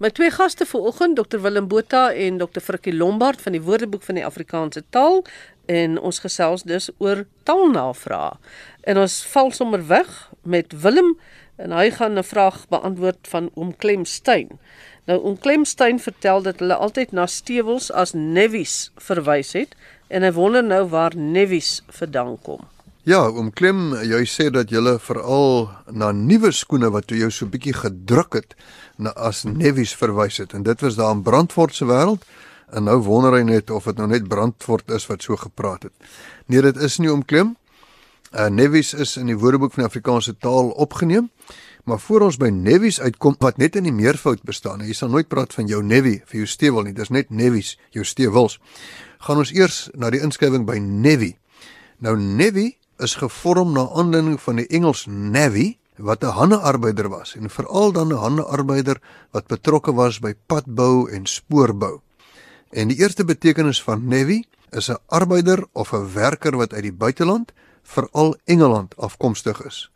My twee gaste vanoggend, Dr Willem Botha en Dr Frikkie Lombard van die Woordeboek van die Afrikaanse taal en ons gesels dus oor taalnavrae. En ons val sommer weg met Willem en hy gaan 'n vraag beantwoord van oom Clem Steyn. Nou oom Clem Steyn vertel dat hulle altyd na stewels as nevies verwys het en hy wonder nou waar nevies vandaan kom. Ja, oom Clem, jy sê dat jy veral na nuwe skoene wat jy so bietjie gedruk het na as nevies verwys het en dit was daar in Brandfort se wêreld en nou wonder hy net of dit nou net Brandfort is wat so gepraat het. Nee, dit is nie oom Clem. Uh, nevies is in die Woordeboek van die Afrikaanse taal opgeneem. Maar voor ons by nevies uitkom wat net in die meervoud bestaan. Jy sal nooit praat van jou nevie vir jou stewel nie. Dis net nevies, jou stewels. Gaan ons eers na die inskrywing by nevie. Nou nevie is gevorm na aanleiding van die Engels navy wat 'n handearbeider was en veral dan 'n handearbeider wat betrokke was by padbou en spoorbou. En die eerste betekenis van navy is 'n arbeider of 'n werker wat uit die buiteland veral Engeland afkomstig is.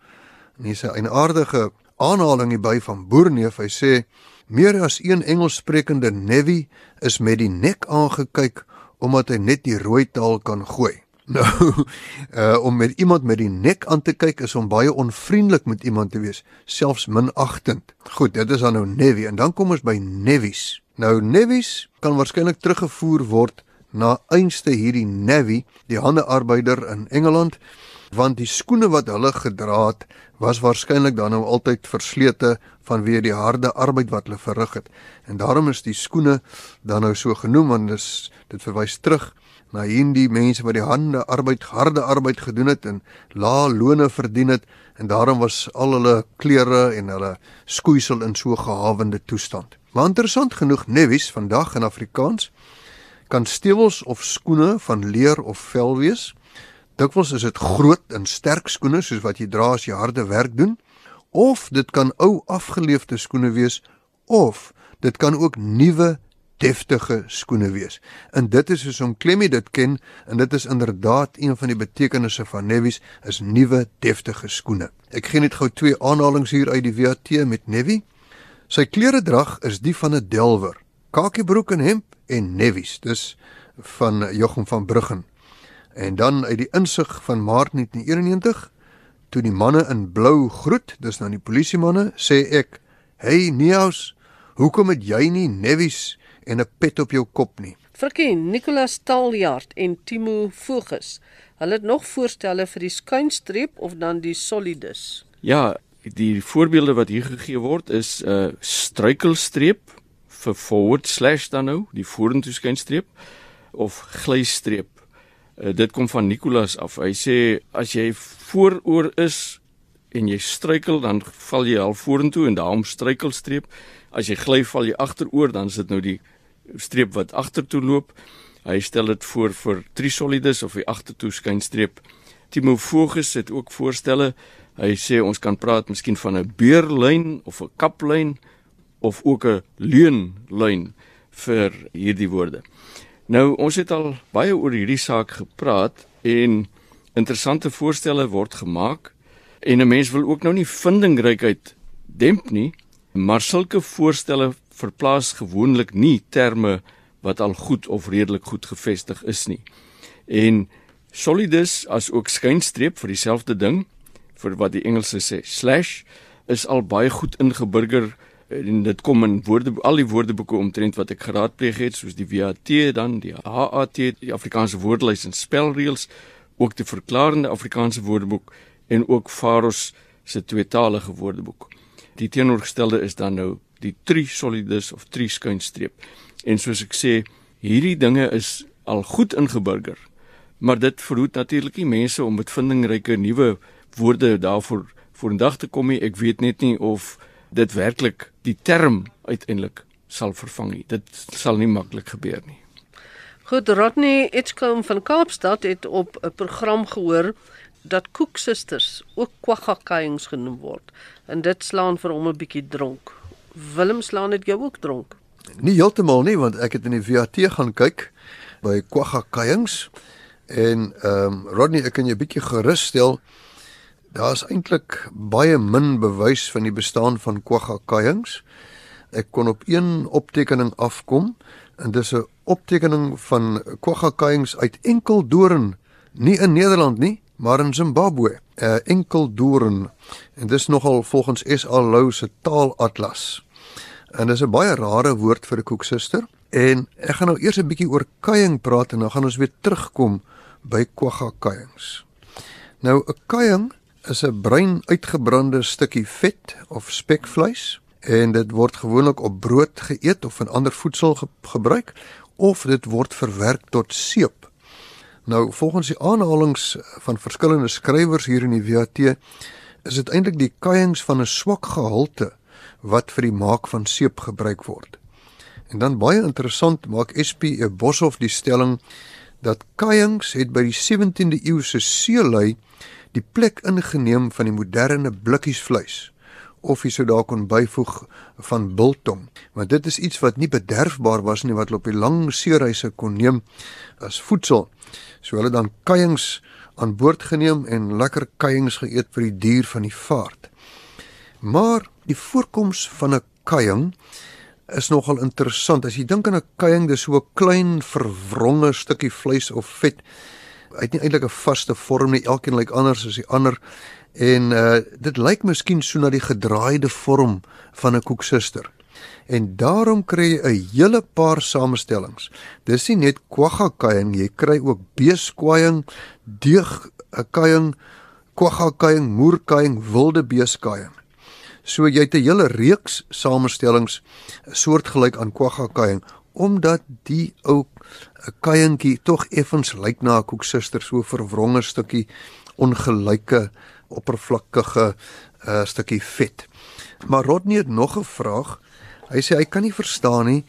En hier's 'n aardige aanhaling hierby van Boerneef. Hy sê meer as een Engelssprekende Navy is met die nek aangekyk omdat hy net die rooi taal kan gooi. Nou, uh om met iemand met die nek aan te kyk is om baie onvriendelik met iemand te wees, selfs minagtend. Goed, dit is dan nou Navy en dan kom ons by Nevies. Nou Nevies kan waarskynlik teruggevoer word na einste hierdie Navy, die handearbeider in Engeland, want die skoene wat hulle gedra het, was waarskynlik dan nou altyd verslete vanweë die harde arbeid wat hulle verrig het. En daarom is die skoene dan nou so genoem want dis dit verwys terug na hierdie mense wat die hande arbeid, harde arbeid gedoen het en lae lone verdien het en daarom was al hulle klere en hulle skoeisel in so gehawende toestand. Maar interessant genoeg Nevis vandag in Afrikaans kan stewels of skoene van leer of vel wees. Dikwels is dit groot en sterk skoene soos wat jy dra as jy harde werk doen, of dit kan ou afgeleefde skoene wees of dit kan ook nuwe deftige skoene wees. En dit is soos om Klemmie dit ken en dit is inderdaad een van die betekenisse van Nevis is nuwe deftige skoene. Ek gee net gou twee aanhalinge hier uit die WAT met Nevi. Sy kleredrag is die van 'n delwer. Kakiebroek en hemp en Nevis. Dis van Jochum van Bruggen. En dan uit die insig van Maart 1991 toe die manne in blou groet, dis nou die polisie manne, sê ek: "Hey Neus, hoekom het jy nie Nevis en 'n pet op jou kop nie?" Frikkie, Nicolas Taljaard en Timo Voges. Hulle het nog voorstelle vir die skuinstreep of dan die solidus. Ja, die voorbeelde wat hier gegee word is 'n uh, struikelstreep vir forward slash dan nou, die vorentoe skuinstreep of glystreep Uh, dit kom van Nicolas af. Hy sê as jy vooroor is en jy struikel dan val jy al vorentoe en daarom struikelstreep. As jy gly val jy agteroor dan is dit nou die streep wat agtertoe loop. Hy stel dit voor vir trisolidus of die agtertoe skynstreep. Timo Voges het ook voorstelle. Hy sê ons kan praat miskien van 'n beerlyn of 'n kaplyn of ook 'n leunlyn vir hierdie woorde. Nou ons het al baie oor hierdie saak gepraat en interessante voorstelle word gemaak en 'n mens wil ook nou nie vindingrykheid demp nie, maar sulke voorstelle verplaas gewoonlik nie terme wat al goed of redelik goed gevestig is nie. En solidus as ook skynstreep vir dieselfde ding vir wat die Engelse sê slash is al baie goed ingeburger en dit kom in woorde al die woordeboeke omtrent wat ek geraadpleeg het soos die WAT dan die HAT die Afrikaanse woordelys en spelreëls ook die verklarende Afrikaanse woordeboek en ook Faros se tweetalige woordeboek. Die teenoorgestelde is dan nou die trisolidus of triskuinstreep. En soos ek sê, hierdie dinge is al goed ingeburger. Maar dit verhoed natuurlik nie mense om met vindingryke nuwe woorde daarvoor vorendag te kom nie. Ek weet net nie of dit werklik die term uiteindelik sal vervang nie. Dit sal nie maklik gebeur nie. Goed, Rodney Edgecombe van Kaapstad het op 'n program gehoor dat Cook Sisters ook kwaggakkings genoem word en dit slaan vir hom 'n bietjie dronk. Willem slaan dit jou ook dronk? Nie heeltemal nie, want ek het in die VAT gaan kyk by kwaggakkings en ehm um, Rodney, ek kan jou bietjie gerus stel Daar's eintlik baie min bewys van die bestaan van kwaggakkings Ek kon op een optekening afkom en dis 'n optekening van kwagga-kuiings uit Enkeldoorn, nie in Nederland nie, maar in Zimbabwe. uh, Enkeldoorn en dis nogal volgens SA Lou se taalatlas. En dis 'n baie rare woord vir 'n koeksuster. En ek gaan nou eers 'n bietjie oor kuiing praat en dan gaan ons weer terugkom by kwagga-kuiings. Nou 'n kuiing is 'n bruin uitgebrande stukkie vet of spekvleis en dit word gewoonlik op brood geëet of in ander voedsel ge gebruik of dit word verwerk tot seep. Nou volgens die aanhalinge van verskillende skrywers hier in die WAT is dit eintlik die kuiings van 'n swak gehalte wat vir die maak van seep gebruik word. En dan baie interessant maak SP Boshoff die stelling dat kuiings het by die 17de eeu se seelui die plek ingeneem van die moderne blikkiesvleis of jy sou daar kon byvoeg van biltong want dit is iets wat nie bederfbaar was nie wat hulle op die lang seereise kon neem as voedsel so hulle dan kuiings aan boord geneem en lekker kuiings geëet vir die duur van die vaart maar die voorkoms van 'n kuiing is nogal interessant. As jy dink aan 'n kuiing, dis so 'n klein verwronge stukkie vleis of vet. Het nie eintlik 'n vaste vorm nie. Elkeen lyk anders as die ander. En uh dit lyk miskien so na die gedraaide vorm van 'n koeksuster. En daarom kry jy 'n hele paar samestellings. Dis nie net kwagga kuiing, jy kry ook beeskuiing, deeg 'n kuiing, kwagga kuiing, moerkuiing, wilde beeskuiing. So jy het 'n hele reeks samestellings soortgelyk aan kwagga kuiing omdat die ou kuientjie tog effens lyk na 'n koeksuster so verwronge stukkie ongelyke oppervlakkige uh, stukkie vet. Maar Rodney het nog 'n vraag. Hy sê hy kan nie verstaan nie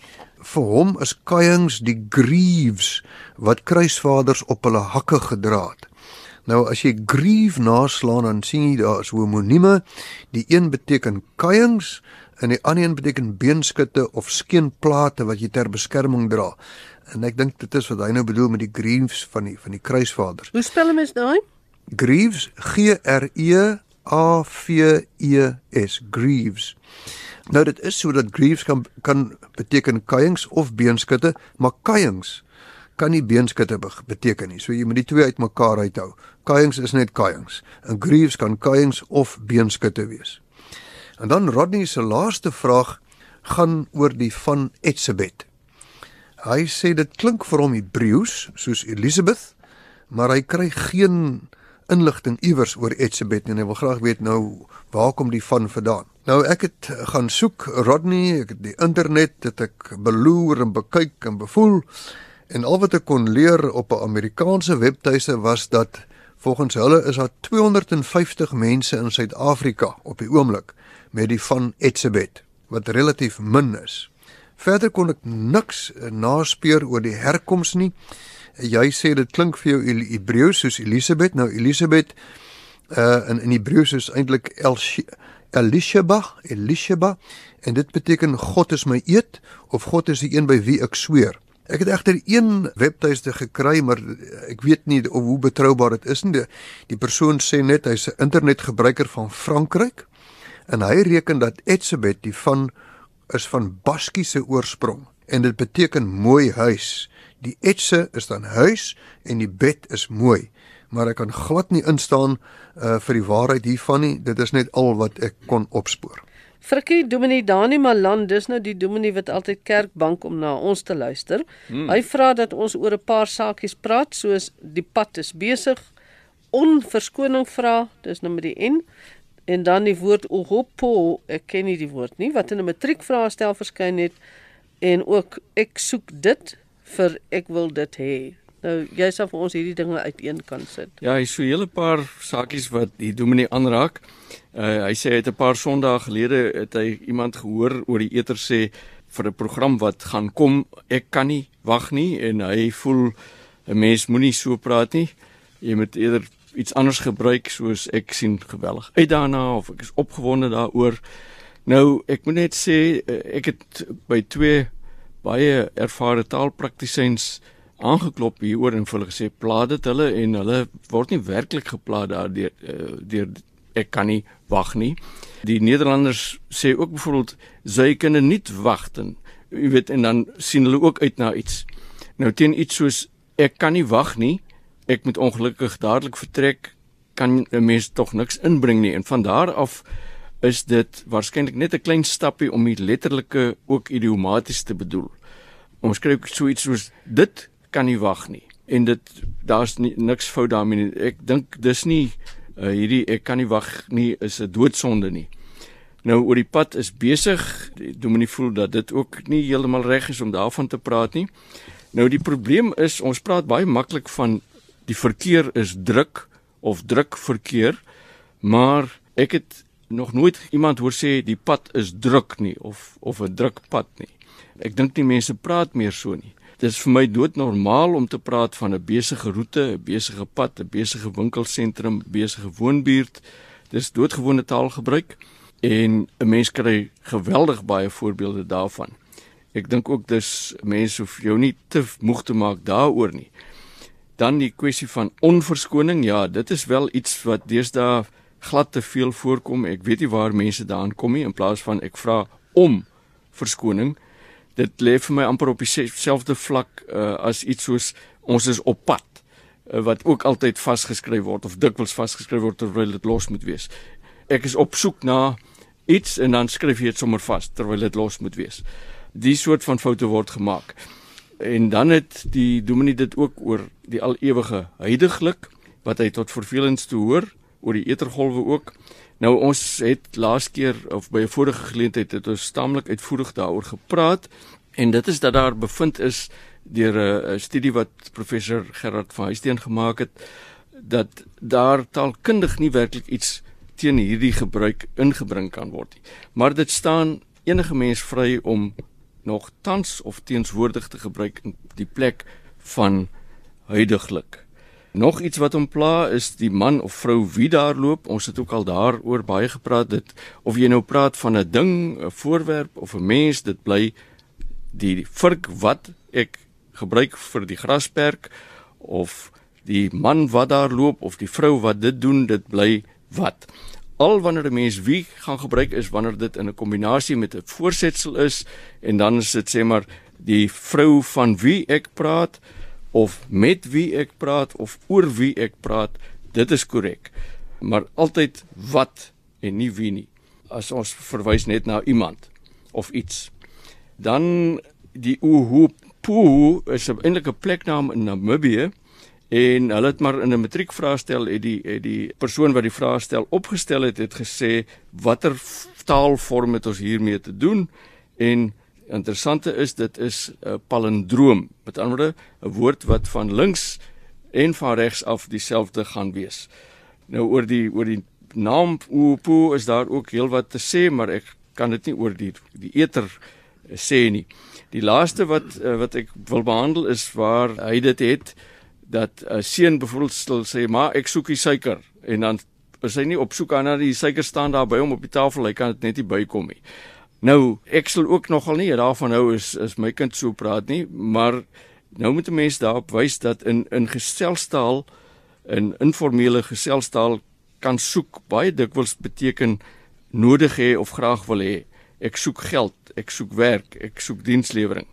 vir hom is kuiings die greaves wat kruisvaders op hulle hakke gedra het. Nou as jy grief naslaan dan sien jy daar is homonieme. Die een beteken kuiings en die ander een beteken beenskutte of skeenplate wat jy ter beskerming dra. En ek dink dit is wat hy nou bedoel met die greaves van die van die kruisvaders. Hoe spel hom is daai? Greaves G R E A V E S Greaves. Nou dit is so dat greaves kan kan beteken kuiings of beenskutte, maar kuiings kan nie beenskutte beteken nie. So jy moet die twee uitmekaar uithou. Kuiings is net kuiings. En greaves kan kuiings of beenskutte wees. En dan Rodney se laaste vraag gaan oor die van Etsebet. Hy sê dit klink vir hom Hebreëus soos Elisabeth, maar hy kry geen inligting iewers oor Etsebet en hy wil graag weet nou waar kom die van vandaan. Nou ek het gaan soek Rodney, ek het die internet het ek beloer en bekyk en bevoel En al wat ek kon leer op 'n Amerikaanse webtuise was dat volgens hulle is daar 250 mense in Suid-Afrika op die oomblik met die van Etsebet wat relatief min is. Verder kon ek niks naspeur oor die herkoms nie. Jy sê dit klink vir jou Hebreëus soos Elisabeth. Nou Elisabeth uh in in Hebreëus is eintlik Elisheba, Elisheba en dit beteken God is my eed of God is die een by wie ek sweer. Ek het egter een webtuiste gekry, maar ek weet nie of hoe betroubaar dit is nie. Die, die persoon sê net hy's 'n internetgebruiker van Frankryk en hy reken dat Etsebet die van is van Baskiese oorsprong en dit beteken mooi huis. Die etse is dan huis en die bed is mooi. Maar ek kan glad nie instaan uh, vir die waarheid hiervan nie. Dit is net al wat ek kon opspoor. Frikkie Dominee Dani Malan, dis nou die dominee wat altyd kerkbank om na ons te luister. Hmm. Hy vra dat ons oor 'n paar saakies praat soos die pad is besig, onverskoning vra, dis nou met die N en dan die woord ohopo, ek ken nie die woord nie, wat in 'n matriekvraestel verskyn het en ook ek soek dit vir ek wil dit hê. Nou jy sal vir ons hierdie dinge uiteen kan sit. Ja, hy so 'n hele paar saakies wat die dominee aanraak. Uh, hy sê hy het 'n paar sondae gelede het hy iemand gehoor oor die eter sê vir 'n program wat gaan kom, ek kan nie wag nie en hy voel 'n mens moenie so praat nie. Jy moet eerder iets anders gebruik soos ek sien geweldig uit daarna of ek is opgewonde daaroor. Nou, ek moet net sê uh, ek het by twee baie ervare taalpraktisyns aangeklop hieroor en hulle gesê plaat dit hulle en hulle word nie werklik geplaat daardeur deur ek kan nie wag nie. Die Nederlanders sê ook byvoorbeeld sy kan nie wag nie. Jy weet en dan sien hulle ook uit na iets. Nou teen iets soos ek kan nie wag nie, ek moet ongelukkig dadelik vertrek, kan 'n mens tog niks inbring nie en van daar af is dit waarskynlik net 'n klein stappie om die letterlike ook idiomaties te bedoel. Ons skryf so iets soos dit kan nie wag nie en dit daar's niks fout daarmee nie. Ek dink dis nie uh, hierdie ek kan nie wag nie is 'n doodsonde nie. Nou oor die pad is besig. Dominee voel dat dit ook nie heeltemal reg is om daarvan te praat nie. Nou die probleem is ons praat baie maklik van die verkeer is druk of druk verkeer, maar ek het nog nooit iemand hoor sê die pad is druk nie of of 'n druk pad nie. Ek dink nie mense praat meer so nie. Dit is vir my doodnormaal om te praat van 'n besige roete, 'n besige pad, 'n besige winkelsentrum, besige woonbuurt. Dis doodgewone taalgebruik en 'n mens kry geweldig baie voorbeelde daarvan. Ek dink ook dis mense hoef jou nie te moeg te maak daaroor nie. Dan die kwessie van onverskoning, ja, dit is wel iets wat deesdae glad te veel voorkom. Ek weet nie waar mense daaraan kom nie in plaas van ek vra om verskoning. Dit lê vir my amper op dieselfde vlak uh, as iets soos ons is op pad uh, wat ook altyd vasgeskryf word of dikwels vasgeskryf word terwyl dit los moet wees. Ek is op soek na iets en dan skryf jy dit sommer vas terwyl dit los moet wees. Die soort van foute word gemaak. En dan het die dominee dit ook oor die al ewige heiliglik wat hy tot vervelings te hoor oor die etergolwe ook. Nou ons het laas keer of by 'n vorige geleentheid het ons staamlik uitvoerig daaroor gepraat en dit is dat daar bevind is deur 'n studie wat professor Gerard van Huisteen gemaak het dat daar taalkundig nie werklik iets teen hierdie gebruik ingebring kan word nie. Maar dit staan enige mens vry om nog tans of teenswoordig te gebruik in die plek van huidiglik. Nog iets wat hom pla is die man of vrou wie daar loop. Ons het ook al daaroor baie gepraat dit of jy nou praat van 'n ding, 'n voorwerp of 'n mens, dit bly die virk wat ek gebruik vir die grasperk of die man wat daar loop of die vrou wat dit doen, dit bly wat. Al wanneer 'n mens wie gaan gebruik is wanneer dit in 'n kombinasie met 'n voorsetsel is en dan is dit sê maar die vrou van wie ek praat of met wie ek praat of oor wie ek praat, dit is korrek. Maar altyd wat en nie wie nie. As ons verwys net na iemand of iets. Dan die Uhupu is 'n eintlike pleknaam in Namibië en hulle het maar in 'n matriekvraestel het die het die persoon wat die vraag stel opgestel het het gesê watter taalvorm het ons hiermee te doen en interessante is dit is 'n palindroom. Met ander woorde 'n woord wat van links en van regs af dieselfde gaan wees. Nou oor die oor die naam Upu is daar ook heelwat te sê maar ek kan dit nie oor die die eter sê nie. Die laaste wat wat ek wil behandel is waar hy dit het dat 'n seun byvoorbeeld sê maar ek soek die suiker. En dan is hy nie op soek aan dat die suiker staan daar by hom op die tafel hy kan dit net nie bykom nie. Nou ek sal ook nogal nie daarvan hou is is my kind so praat nie maar nou moet 'n mens daarop wys dat in in gestelstaal in informele gestelstaal kan soek baie dikwels beteken nodig hê of graag wil hê. Ek soek geld, ek soek werk, ek soek dienslewering.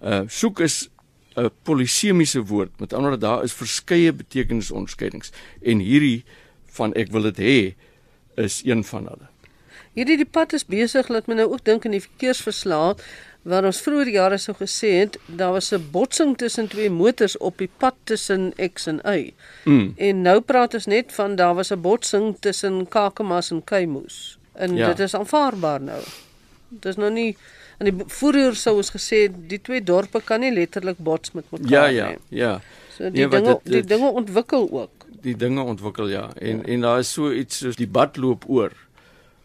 Uh soek is 'n polisemiese woord. Met ander woorde daar is verskeie betekenisonderskeidings en hierdie van ek wil dit hê is een van hulle. Hierdie die pad is besig laat my nou ook dink aan die verkeersverslae waar ons vroeër jare sou gesê het daar was 'n botsing tussen twee motors op die pad tussen X en Y. Mm. En nou praat ons net van daar was 'n botsing tussen Kakamas en Keimoes. En ja. dit is aanvaarbaar nou. Dit is nou nie En die vroeër sou ons gesê die twee dorpe kan nie letterlik bots met mekaar ja, ja, nie. Ja, ja. So die nee, dinge dit, dit, die dinge ontwikkel ook. Die dinge ontwikkel ja. En ja. en daar is so iets soos die bad loop oor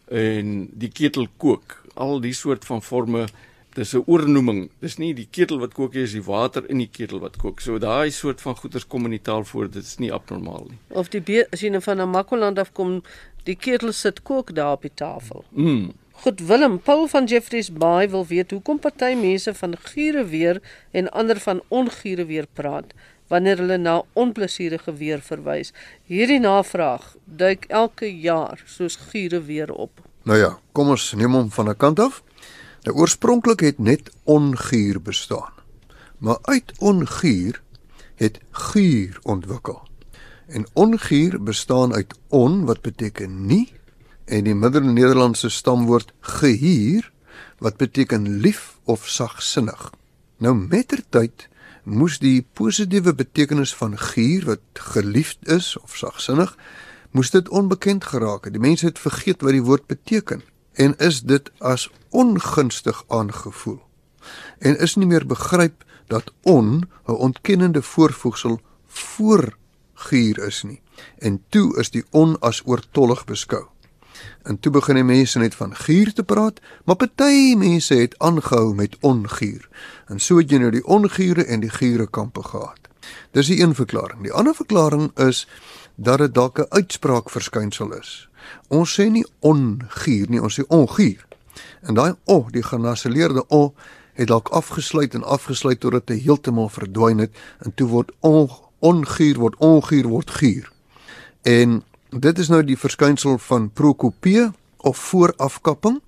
en die ketel kook. Al die soort van forme dis 'n oornoeming. Dis nie die ketel wat kook nie, dis die water in die ketel wat kook. So daai soort van goeters kom in die taal voor. Dit is nie abnormaal nie. Of die as jy nou van 'n Makoland af kom, die ketel sit kook daar op die tafel. Mm. Goed Willem, Paul van Jeffreys Bay wil weet hoekom party mense van gure weer en ander van ongure weer praat wanneer hulle na onplesierige weer verwys. Hierdie navraag duik elke jaar soos giere weer op. Nou ja, kom ons neem hom van 'n kant af. Nou oorspronklik het net onguur bestaan. Maar uit onguur het guur ontwikkel. En onguur bestaan uit on wat beteken nie en die Middel-Nederlandse stamwoord gehuur wat beteken lief of sagsinnig. Nou mettertyd moes die positiewe betekenis van guur wat geliefd is of sagsinnig moes dit onbekend geraak het. Die mense het vergeet wat die woord beteken en is dit as ongunstig aangevoel. En is nie meer begryp dat on 'n ontkennende voorvoegsel voor guur is nie. En toe is die on as oortollig beskou. En toe begin die mense net van guur te praat, maar party mense het aangehou met onguur. En so het jy nou die ongure en die gure kampe gehad. Dis die een verklaring. Die ander verklaring is dat dit dalk 'n uitspraak verskynsel is. Ons sê nie onguur nie, ons sê onguur. En daai o, die genaseleerde o het dalk afgesluit en afgesluit totdat dit heeltemal verdwyn het en toe word on, onguur word onguur word guur. En dit is nou die verskynsel van prokopie of voorafkapping.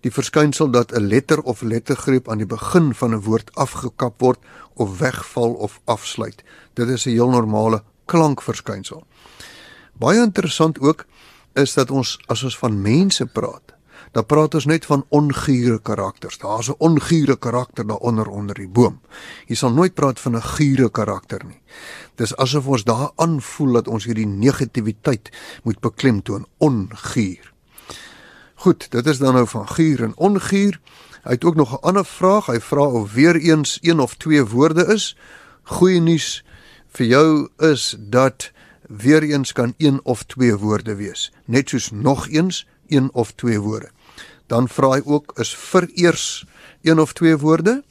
Die verskynsel dat 'n letter of lettergreep aan die begin van 'n woord afgekap word of wegval of afsluit. Dit is 'n heel normale klankverskynsel. Baie interessant ook is dat ons as ons van mense praat, dan praat ons net van ongure karakters. Daar's 'n ongure karakter daaronder onder die boom. Jy sal nooit praat van 'n gure karakter nie. Dis asof ons daar aanvoel dat ons hierdie negativiteit moet beklemtoon, onguur. Goed, dit is dan nou van guur en onguur. Hy het ook nog 'n ander vraag. Hy vra of weer eens een of twee woorde is. Goeie nuus vir jou is dat weer eens kan een of twee woorde wees. Net soos nog eens een of twee woorde. Dan vra hy ook is vereers een of twee woorde?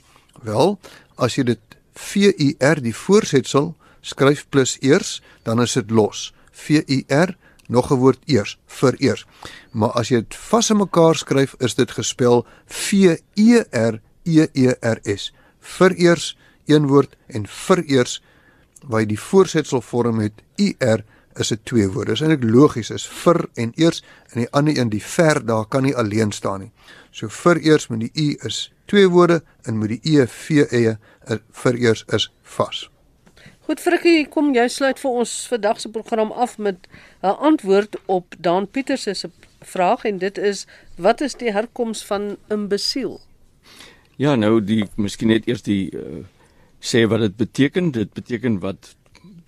Wel, as jy dit V U R die voorsetsel skryf plus eers, dan is dit los. V U R nog 'n woord eers, vereers. Maar as jy dit vas in mekaar skryf, is dit gespel V E R E E R S. Vereers een woord en vereers waar jy die voorsetsel vorm het U R is dit twee woorde. Dis eintlik logies is vir en eers en die ander een die ver daar kan nie alleen staan nie. So vir eers met die u is twee woorde en met die e v e vir eers is vas. Goed Frikkie, kom jy sluit vir ons vandag se program af met 'n antwoord op Dan Pieters se vraag en dit is wat is die herkoms van imbesiel? Ja, nou die miskien net eers die uh, sê wat dit beteken. Dit beteken wat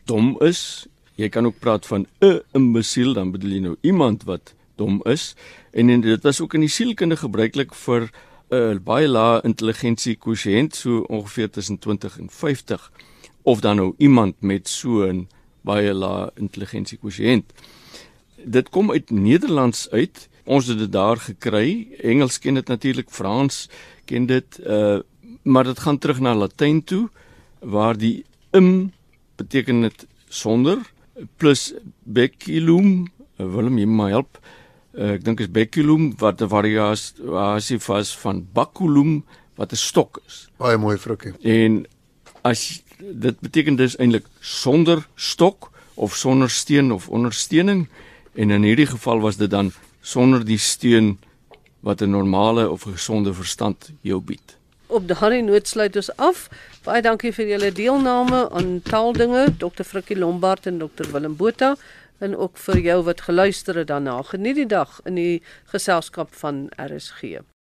dom is Jy kan ook praat van 'n imbesiel, dan bedoel jy nou iemand wat dom is. En, en dit was ook in die sielkunde gebruiklik vir 'n uh, baie lae intelligensie kwotient, so ongeveer tussen 20 en 50 of dan nou iemand met so 'n baie lae intelligensie kwotient. Dit kom uit Nederlands uit. Ons het dit daar gekry. Engels ken dit natuurlik, Frans ken dit, uh maar dit gaan terug na Latyn toe waar die im beteken dit sonder plus Beculum, eh, Willem jy my help. Uh, ek dink is Beculum wat 'n variasie vas van Baculum wat 'n stok is. Baie mooi vrukkie. En as dit beteken dis eintlik sonder stok of sonder steen of ondersteuning en in hierdie geval was dit dan sonder die steun wat 'n normale of gesonde verstand jou bied op daardie noot sluit ons af. Baie dankie vir julle deelname aan taaldinge, Dr. Frikkie Lombard en Dr. Willem Botha en ook vir jou wat geluister het daarna. Geniet die dag in die geselskap van RSG.